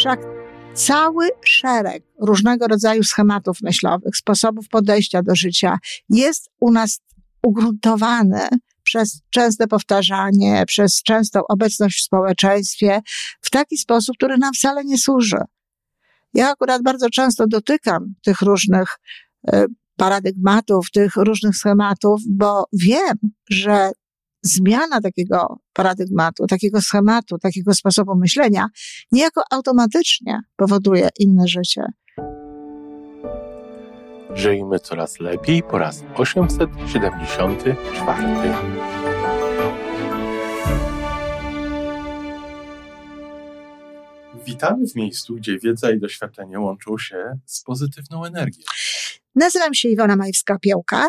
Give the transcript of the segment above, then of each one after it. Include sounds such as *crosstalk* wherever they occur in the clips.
Wszak cały szereg różnego rodzaju schematów myślowych, sposobów podejścia do życia jest u nas ugruntowany przez częste powtarzanie, przez częstą obecność w społeczeństwie w taki sposób, który nam wcale nie służy. Ja akurat bardzo często dotykam tych różnych e, paradygmatów, tych różnych schematów, bo wiem, że zmiana takiego paradygmatu, takiego schematu, takiego sposobu myślenia niejako automatycznie powoduje inne życie. Żyjmy coraz lepiej po raz 874. Witamy w miejscu, gdzie wiedza i doświadczenie łączą się z pozytywną energią. Nazywam się Iwona Majwska-Piołka.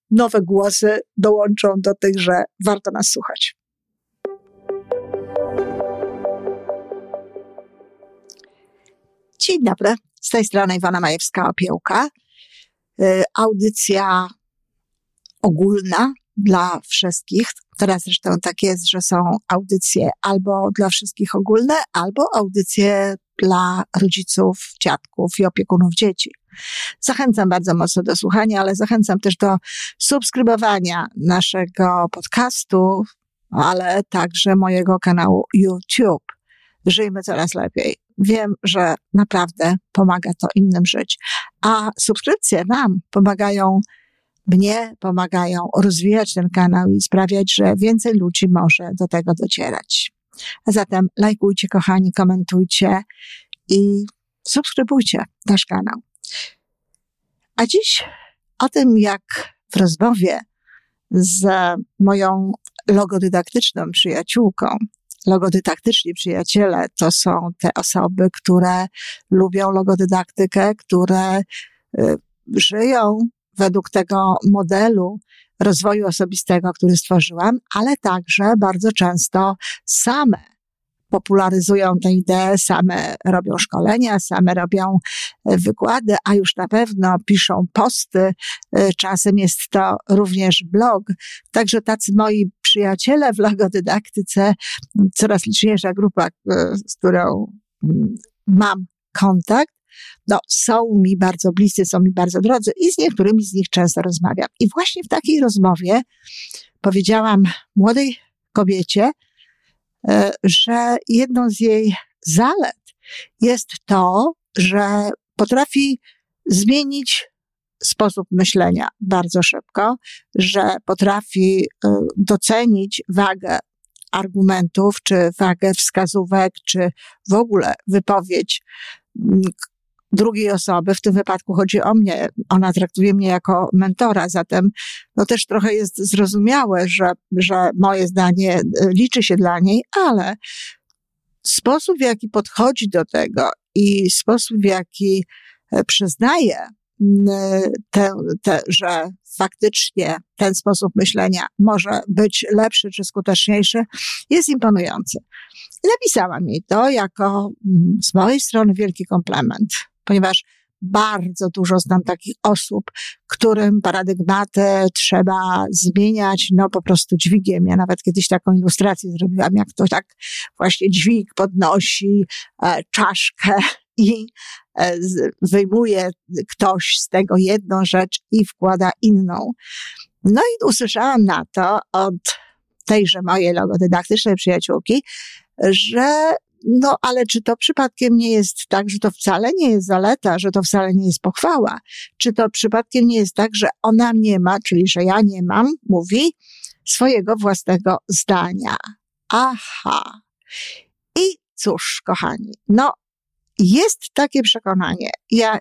nowe głosy dołączą do tych, że warto nas słuchać. Dzień dobry, z tej strony Iwana Majewska-Opiełka. Y, audycja ogólna dla wszystkich. Teraz zresztą tak jest, że są audycje albo dla wszystkich ogólne, albo audycje dla rodziców, dziadków i opiekunów dzieci. Zachęcam bardzo mocno do słuchania, ale zachęcam też do subskrybowania naszego podcastu, ale także mojego kanału YouTube. Żyjmy coraz lepiej. Wiem, że naprawdę pomaga to innym żyć. A subskrypcje nam pomagają, mnie pomagają rozwijać ten kanał i sprawiać, że więcej ludzi może do tego docierać. A zatem lajkujcie, kochani, komentujcie i subskrybujcie nasz kanał. A dziś o tym, jak w rozmowie z moją logodydaktyczną przyjaciółką, logodydaktyczni przyjaciele to są te osoby, które lubią logodydaktykę, które y, żyją według tego modelu rozwoju osobistego, który stworzyłam, ale także bardzo często same popularyzują tę ideę, same robią szkolenia, same robią e, wykłady, a już na pewno piszą posty. E, czasem jest to również blog. Także tacy moi przyjaciele w logodydaktyce, coraz liczniejsza grupa, e, z którą mm, mam kontakt, no, są mi bardzo bliscy, są mi bardzo drodzy i z niektórymi z nich często rozmawiam. I właśnie w takiej rozmowie powiedziałam młodej kobiecie, że jedną z jej zalet jest to, że potrafi zmienić sposób myślenia bardzo szybko, że potrafi e, docenić wagę argumentów, czy wagę wskazówek, czy w ogóle wypowiedź drugiej osoby, w tym wypadku chodzi o mnie, ona traktuje mnie jako mentora, zatem no też trochę jest zrozumiałe, że, że moje zdanie e, liczy się dla niej, ale sposób, w jaki podchodzi do tego i sposób, w jaki e, przyznaje, te, te, że faktycznie ten sposób myślenia może być lepszy czy skuteczniejszy, jest imponujący. Napisałam mi to jako z mojej strony wielki komplement ponieważ bardzo dużo znam takich osób, którym paradygmaty trzeba zmieniać, no po prostu dźwigiem. Ja nawet kiedyś taką ilustrację zrobiłam, jak to tak właśnie dźwig podnosi e, czaszkę i e, wyjmuje ktoś z tego jedną rzecz i wkłada inną. No i usłyszałam na to od tejże mojej logodydaktycznej przyjaciółki, że no, ale czy to przypadkiem nie jest tak, że to wcale nie jest zaleta, że to wcale nie jest pochwała? Czy to przypadkiem nie jest tak, że ona nie ma, czyli że ja nie mam, mówi, swojego własnego zdania? Aha. I cóż, kochani, no, jest takie przekonanie. Ja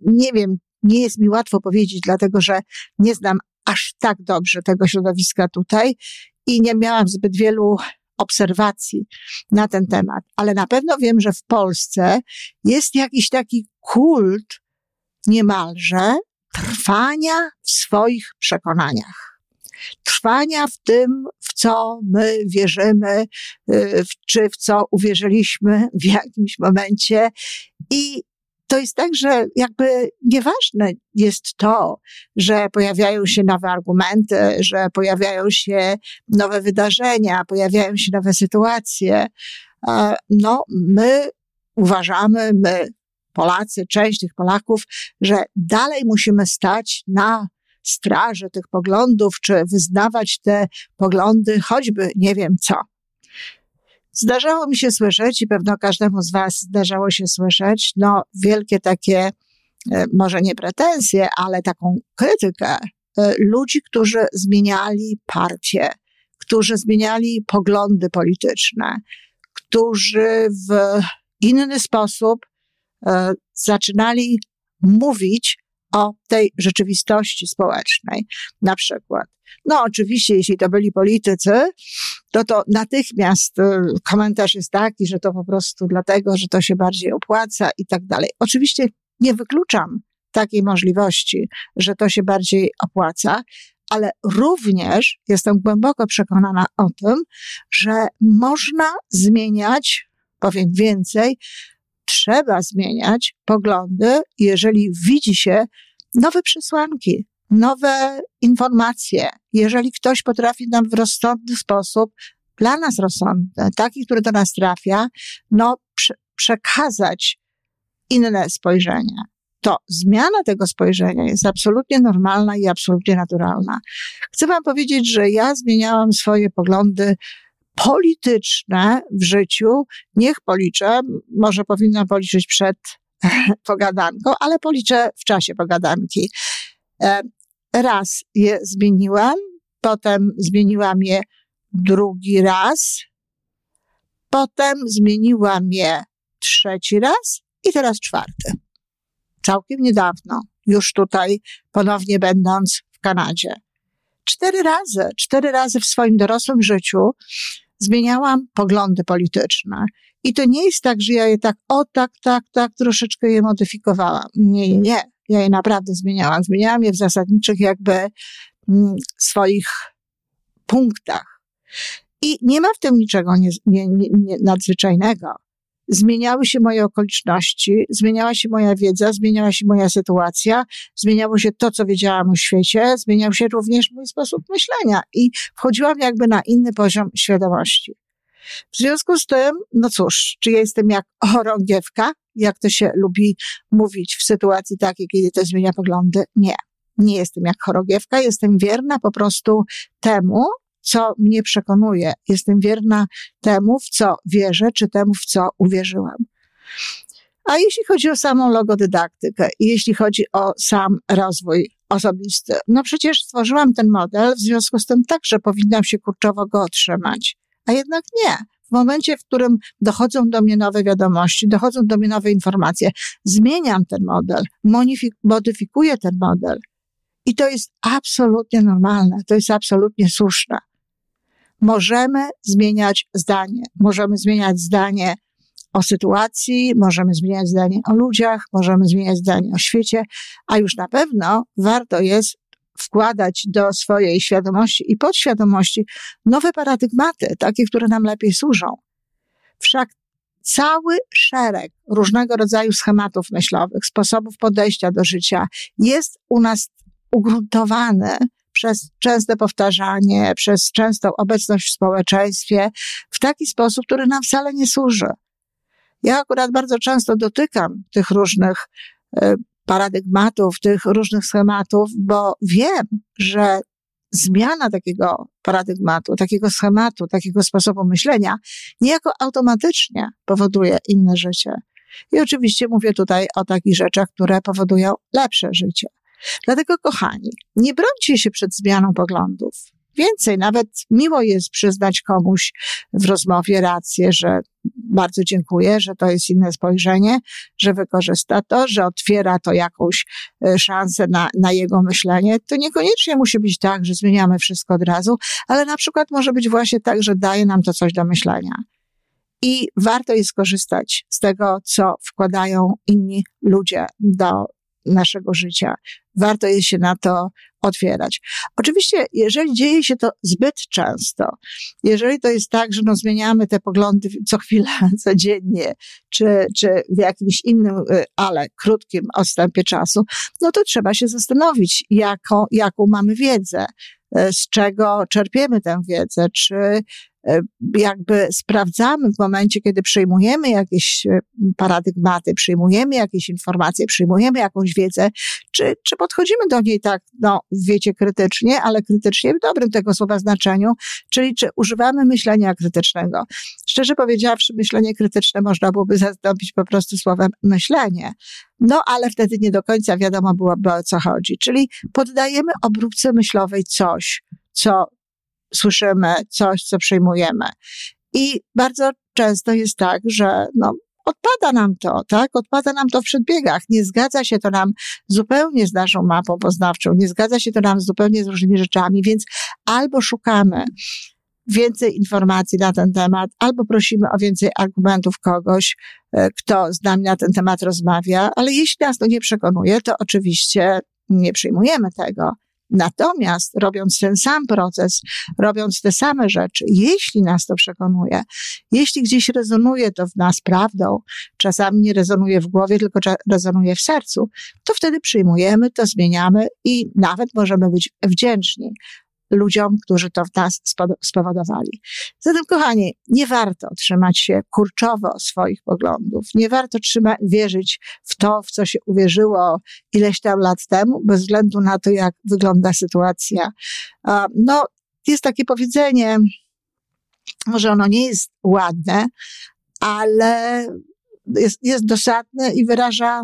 nie wiem, nie jest mi łatwo powiedzieć, dlatego że nie znam aż tak dobrze tego środowiska tutaj i nie miałam zbyt wielu obserwacji na ten temat, ale na pewno wiem, że w Polsce jest jakiś taki kult niemalże trwania w swoich przekonaniach. Trwania w tym, w co my wierzymy, y, czy w co uwierzyliśmy w jakimś momencie i to jest tak, że jakby nieważne jest to, że pojawiają się nowe argumenty, że pojawiają się nowe wydarzenia, pojawiają się nowe sytuacje. No, my uważamy, my Polacy, część tych Polaków, że dalej musimy stać na straży tych poglądów, czy wyznawać te poglądy, choćby nie wiem co. Zdarzało mi się słyszeć i pewno każdemu z Was zdarzało się słyszeć, no, wielkie takie, e, może nie pretensje, ale taką krytykę e, ludzi, którzy zmieniali partie, którzy zmieniali poglądy polityczne, którzy w inny sposób e, zaczynali mówić o tej rzeczywistości społecznej. Na przykład, no oczywiście, jeśli to byli politycy, to to natychmiast y, komentarz jest taki, że to po prostu dlatego, że to się bardziej opłaca i tak dalej. Oczywiście nie wykluczam takiej możliwości, że to się bardziej opłaca, ale również jestem głęboko przekonana o tym, że można zmieniać, powiem więcej, trzeba zmieniać poglądy, jeżeli widzi się nowe przesłanki, nowe informacje. Jeżeli ktoś potrafi nam w rozsądny sposób, dla nas rozsądny, taki, który do nas trafia, no, prze przekazać inne spojrzenie, to zmiana tego spojrzenia jest absolutnie normalna i absolutnie naturalna. Chcę Wam powiedzieć, że ja zmieniałam swoje poglądy polityczne w życiu. Niech policzę, może powinnam policzyć przed *laughs* pogadanką, ale policzę w czasie pogadanki. Raz je zmieniłam, potem zmieniłam je drugi raz, potem zmieniłam je trzeci raz i teraz czwarty. Całkiem niedawno, już tutaj ponownie będąc w Kanadzie. Cztery razy, cztery razy w swoim dorosłym życiu zmieniałam poglądy polityczne. I to nie jest tak, że ja je tak, o tak, tak, tak, troszeczkę je modyfikowałam. Nie, nie, nie. Ja je naprawdę zmieniałam. Zmieniałam je w zasadniczych jakby mm, swoich punktach. I nie ma w tym niczego nie, nie, nie, nadzwyczajnego. Zmieniały się moje okoliczności, zmieniała się moja wiedza, zmieniała się moja sytuacja, zmieniało się to, co wiedziałam o świecie, zmieniał się również mój sposób myślenia i wchodziłam jakby na inny poziom świadomości. W związku z tym, no cóż, czy ja jestem jak *laughs* chorągiewka, jak to się lubi mówić w sytuacji takiej, kiedy to zmienia poglądy? Nie. Nie jestem jak chorągiewka, jestem wierna po prostu temu, co mnie przekonuje. Jestem wierna temu, w co wierzę, czy temu, w co uwierzyłam. A jeśli chodzi o samą logodydaktykę jeśli chodzi o sam rozwój osobisty, no przecież stworzyłam ten model, w związku z tym także powinnam się kurczowo go otrzymać. A jednak nie. W momencie, w którym dochodzą do mnie nowe wiadomości, dochodzą do mnie nowe informacje, zmieniam ten model, modyfikuję ten model. I to jest absolutnie normalne, to jest absolutnie słuszne. Możemy zmieniać zdanie, możemy zmieniać zdanie o sytuacji, możemy zmieniać zdanie o ludziach, możemy zmieniać zdanie o świecie, a już na pewno warto jest wkładać do swojej świadomości i podświadomości nowe paradygmaty, takie, które nam lepiej służą. Wszak cały szereg różnego rodzaju schematów myślowych, sposobów podejścia do życia jest u nas ugruntowany przez częste powtarzanie, przez częstą obecność w społeczeństwie w taki sposób, który nam wcale nie służy. Ja akurat bardzo często dotykam tych różnych e, paradygmatów, tych różnych schematów, bo wiem, że zmiana takiego paradygmatu, takiego schematu, takiego sposobu myślenia niejako automatycznie powoduje inne życie. I oczywiście mówię tutaj o takich rzeczach, które powodują lepsze życie. Dlatego, kochani, nie brońcie się przed zmianą poglądów. Więcej, nawet miło jest przyznać komuś w rozmowie rację, że bardzo dziękuję, że to jest inne spojrzenie, że wykorzysta to, że otwiera to jakąś e, szansę na, na jego myślenie. To niekoniecznie musi być tak, że zmieniamy wszystko od razu, ale na przykład może być właśnie tak, że daje nam to coś do myślenia. I warto jest skorzystać z tego, co wkładają inni ludzie do naszego życia. Warto jest się na to otwierać. Oczywiście, jeżeli dzieje się to zbyt często, jeżeli to jest tak, że no zmieniamy te poglądy co chwilę, *laughs* codziennie, czy, czy w jakimś innym, y, ale krótkim odstępie czasu, no to trzeba się zastanowić, jaką, jaką mamy wiedzę, y, z czego czerpiemy tę wiedzę, czy jakby sprawdzamy w momencie, kiedy przyjmujemy jakieś e, paradygmaty, przyjmujemy jakieś informacje, przyjmujemy jakąś wiedzę, czy, czy podchodzimy do niej tak, no, wiecie, krytycznie, ale krytycznie w dobrym tego słowa znaczeniu, czyli czy używamy myślenia krytycznego. Szczerze powiedziawszy, myślenie krytyczne można byłoby zastąpić po prostu słowem myślenie. No, ale wtedy nie do końca wiadomo byłoby o co chodzi. Czyli poddajemy obróbce myślowej coś, co słyszymy coś, co przyjmujemy. I bardzo często jest tak, że no, odpada nam to, tak? Odpada nam to w przedbiegach. Nie zgadza się to nam zupełnie z naszą mapą poznawczą, nie zgadza się to nam zupełnie z różnymi rzeczami, więc albo szukamy więcej informacji na ten temat, albo prosimy o więcej argumentów kogoś, e, kto z nami na ten temat rozmawia, ale jeśli nas to nie przekonuje, to oczywiście nie przyjmujemy tego. Natomiast robiąc ten sam proces, robiąc te same rzeczy, jeśli nas to przekonuje, jeśli gdzieś rezonuje to w nas prawdą, czasami nie rezonuje w głowie, tylko rezonuje w sercu, to wtedy przyjmujemy, to zmieniamy i nawet możemy być wdzięczni ludziom, którzy to w nas spowodowali. Zatem, kochani, nie warto trzymać się kurczowo swoich poglądów. Nie warto trzyma, wierzyć w to, w co się uwierzyło ileś tam lat temu, bez względu na to, jak wygląda sytuacja. No, jest takie powiedzenie, może ono nie jest ładne, ale jest, jest dosadne i wyraża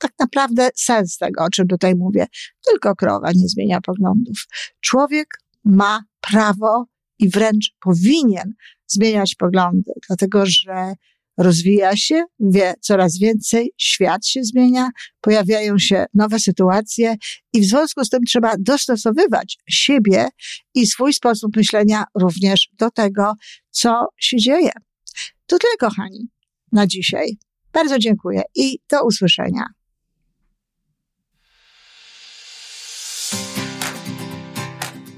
tak naprawdę sens tego, o czym tutaj mówię. Tylko krowa nie zmienia poglądów. Człowiek ma prawo i wręcz powinien zmieniać poglądy, dlatego że rozwija się, wie coraz więcej, świat się zmienia, pojawiają się nowe sytuacje i w związku z tym trzeba dostosowywać siebie i swój sposób myślenia również do tego, co się dzieje. To tyle, kochani, na dzisiaj. Bardzo dziękuję i do usłyszenia.